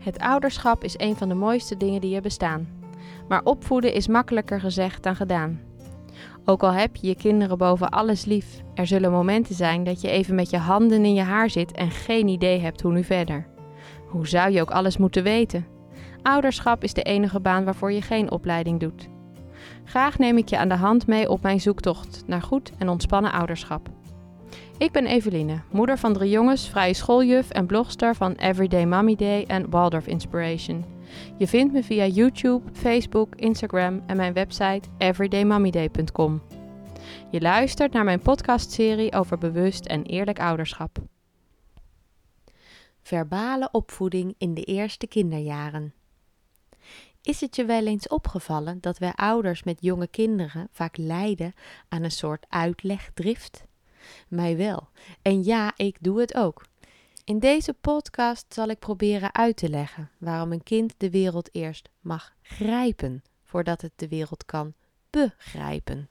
Het ouderschap is een van de mooiste dingen die er bestaan. Maar opvoeden is makkelijker gezegd dan gedaan. Ook al heb je je kinderen boven alles lief, er zullen momenten zijn dat je even met je handen in je haar zit en geen idee hebt hoe nu verder. Hoe zou je ook alles moeten weten? Ouderschap is de enige baan waarvoor je geen opleiding doet. Graag neem ik je aan de hand mee op mijn zoektocht naar goed en ontspannen ouderschap. Ik ben Eveline, moeder van drie jongens, vrije schooljuf en blogster van Everyday Mommy Day en Waldorf Inspiration. Je vindt me via YouTube, Facebook, Instagram en mijn website everydaymommyday.com. Je luistert naar mijn podcastserie over bewust en eerlijk ouderschap. Verbale opvoeding in de eerste kinderjaren. Is het je wel eens opgevallen dat wij ouders met jonge kinderen vaak lijden aan een soort uitlegdrift? Mij wel. En ja, ik doe het ook. In deze podcast zal ik proberen uit te leggen waarom een kind de wereld eerst mag grijpen voordat het de wereld kan begrijpen.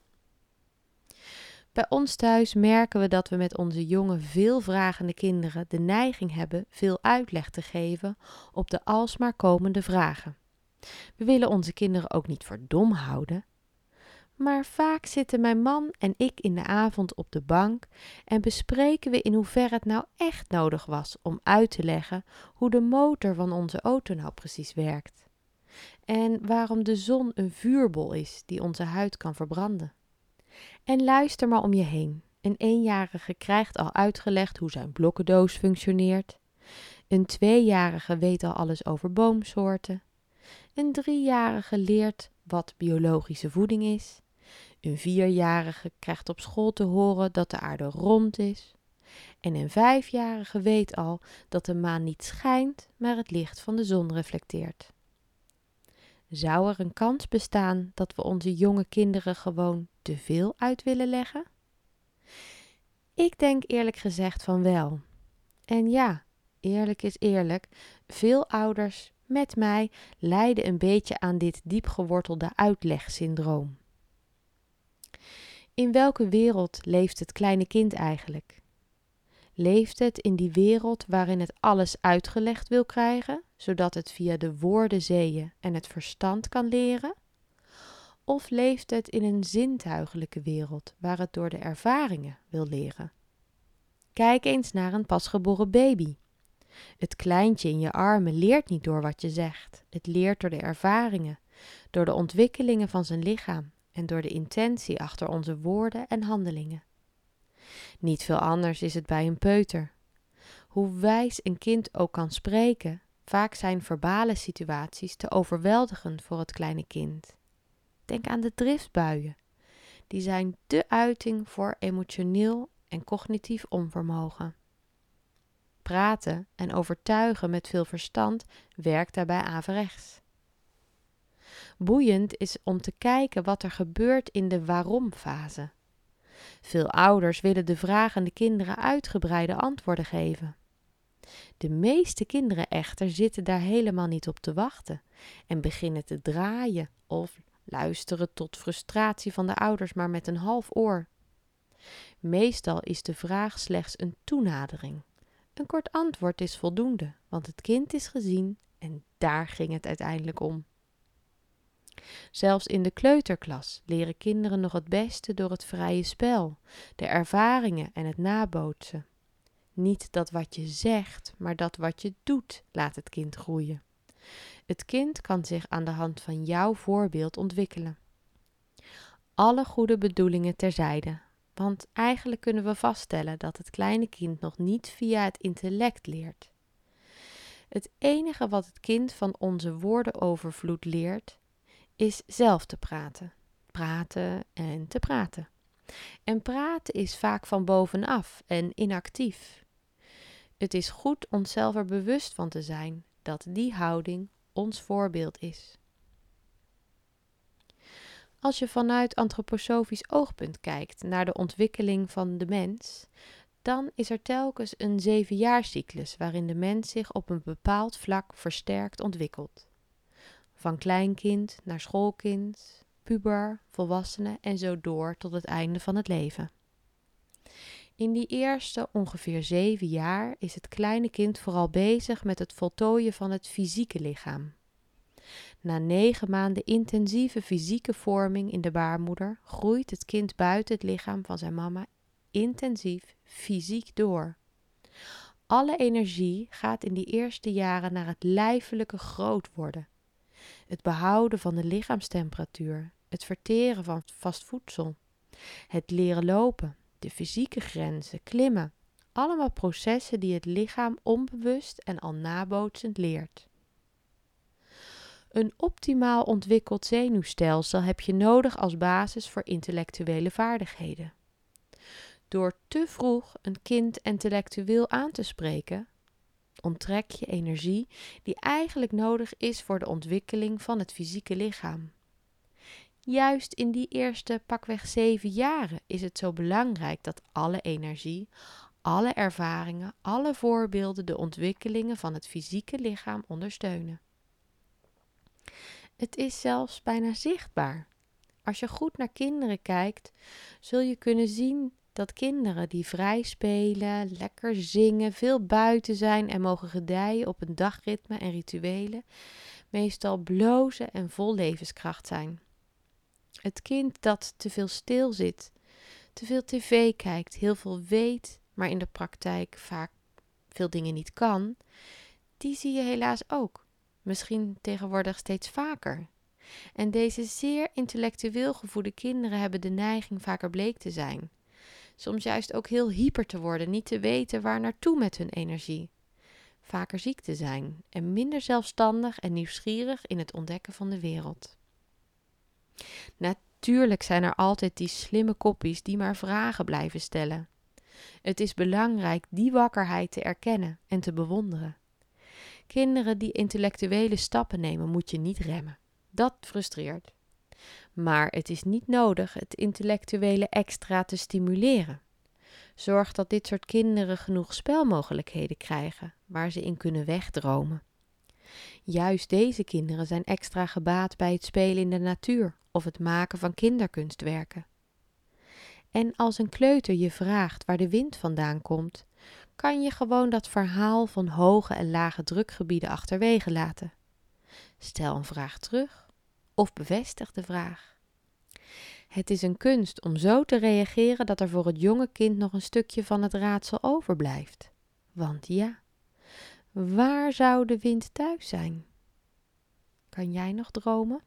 Bij ons thuis merken we dat we met onze jonge, veelvragende kinderen de neiging hebben veel uitleg te geven op de alsmaar komende vragen. We willen onze kinderen ook niet voor dom houden, maar vaak zitten mijn man en ik in de avond op de bank en bespreken we in hoeverre het nou echt nodig was om uit te leggen hoe de motor van onze auto nou precies werkt. En waarom de zon een vuurbol is die onze huid kan verbranden. En luister maar om je heen. Een eenjarige krijgt al uitgelegd hoe zijn blokkendoos functioneert. Een tweejarige weet al alles over boomsoorten. Een driejarige leert wat biologische voeding is. Een vierjarige krijgt op school te horen dat de aarde rond is. En een vijfjarige weet al dat de maan niet schijnt, maar het licht van de zon reflecteert. Zou er een kans bestaan dat we onze jonge kinderen gewoon te veel uit willen leggen? Ik denk eerlijk gezegd van wel. En ja, eerlijk is eerlijk, veel ouders met mij lijden een beetje aan dit diepgewortelde uitlegsyndroom. In welke wereld leeft het kleine kind eigenlijk? Leeft het in die wereld waarin het alles uitgelegd wil krijgen, zodat het via de woorden zeeën en het verstand kan leren? Of leeft het in een zintuigelijke wereld waar het door de ervaringen wil leren? Kijk eens naar een pasgeboren baby. Het kleintje in je armen leert niet door wat je zegt. Het leert door de ervaringen, door de ontwikkelingen van zijn lichaam en door de intentie achter onze woorden en handelingen. Niet veel anders is het bij een peuter. Hoe wijs een kind ook kan spreken, vaak zijn verbale situaties te overweldigend voor het kleine kind. Denk aan de driftbuien. Die zijn de uiting voor emotioneel en cognitief onvermogen. Praten en overtuigen met veel verstand werkt daarbij averechts. Boeiend is om te kijken wat er gebeurt in de waarom-fase. Veel ouders willen de vragende kinderen uitgebreide antwoorden geven. De meeste kinderen echter zitten daar helemaal niet op te wachten en beginnen te draaien of luisteren tot frustratie van de ouders maar met een half oor. Meestal is de vraag slechts een toenadering. Een kort antwoord is voldoende, want het kind is gezien en daar ging het uiteindelijk om. Zelfs in de kleuterklas leren kinderen nog het beste door het vrije spel, de ervaringen en het nabootsen. Niet dat wat je zegt, maar dat wat je doet, laat het kind groeien. Het kind kan zich aan de hand van jouw voorbeeld ontwikkelen. Alle goede bedoelingen terzijde, want eigenlijk kunnen we vaststellen dat het kleine kind nog niet via het intellect leert. Het enige wat het kind van onze woordenovervloed leert, is zelf te praten. Praten en te praten. En praten is vaak van bovenaf en inactief. Het is goed onszelf er bewust van te zijn dat die houding ons voorbeeld is. Als je vanuit antroposofisch oogpunt kijkt naar de ontwikkeling van de mens, dan is er telkens een zevenjaarscyclus waarin de mens zich op een bepaald vlak versterkt ontwikkelt van kleinkind naar schoolkind, puber, volwassene en zo door tot het einde van het leven. In die eerste ongeveer zeven jaar is het kleine kind vooral bezig met het voltooien van het fysieke lichaam. Na negen maanden intensieve fysieke vorming in de baarmoeder groeit het kind buiten het lichaam van zijn mama intensief fysiek door. Alle energie gaat in die eerste jaren naar het lijfelijke groot worden. Het behouden van de lichaamstemperatuur, het verteren van vast voedsel, het leren lopen, de fysieke grenzen, klimmen. Allemaal processen die het lichaam onbewust en al nabootsend leert. Een optimaal ontwikkeld zenuwstelsel heb je nodig als basis voor intellectuele vaardigheden. Door te vroeg een kind intellectueel aan te spreken, onttrek je energie die eigenlijk nodig is voor de ontwikkeling van het fysieke lichaam. Juist in die eerste pakweg zeven jaren is het zo belangrijk dat alle energie, alle ervaringen, alle voorbeelden de ontwikkelingen van het fysieke lichaam ondersteunen. Het is zelfs bijna zichtbaar. Als je goed naar kinderen kijkt, zul je kunnen zien dat kinderen die vrij spelen, lekker zingen, veel buiten zijn en mogen gedijen op een dagritme en rituelen, meestal blozen en vol levenskracht zijn. Het kind dat te veel stil zit, te veel tv kijkt, heel veel weet, maar in de praktijk vaak veel dingen niet kan, die zie je helaas ook. Misschien tegenwoordig steeds vaker. En deze zeer intellectueel gevoede kinderen hebben de neiging vaker bleek te zijn. Soms juist ook heel hyper te worden, niet te weten waar naartoe met hun energie. Vaker ziek te zijn en minder zelfstandig en nieuwsgierig in het ontdekken van de wereld. Natuurlijk zijn er altijd die slimme koppies die maar vragen blijven stellen. Het is belangrijk die wakkerheid te erkennen en te bewonderen. Kinderen die intellectuele stappen nemen, moet je niet remmen. Dat frustreert. Maar het is niet nodig het intellectuele extra te stimuleren. Zorg dat dit soort kinderen genoeg spelmogelijkheden krijgen waar ze in kunnen wegdromen. Juist deze kinderen zijn extra gebaat bij het spelen in de natuur of het maken van kinderkunstwerken. En als een kleuter je vraagt waar de wind vandaan komt, kan je gewoon dat verhaal van hoge en lage drukgebieden achterwege laten. Stel een vraag terug of bevestig de vraag. Het is een kunst om zo te reageren dat er voor het jonge kind nog een stukje van het raadsel overblijft. Want ja, waar zou de wind thuis zijn? Kan jij nog dromen?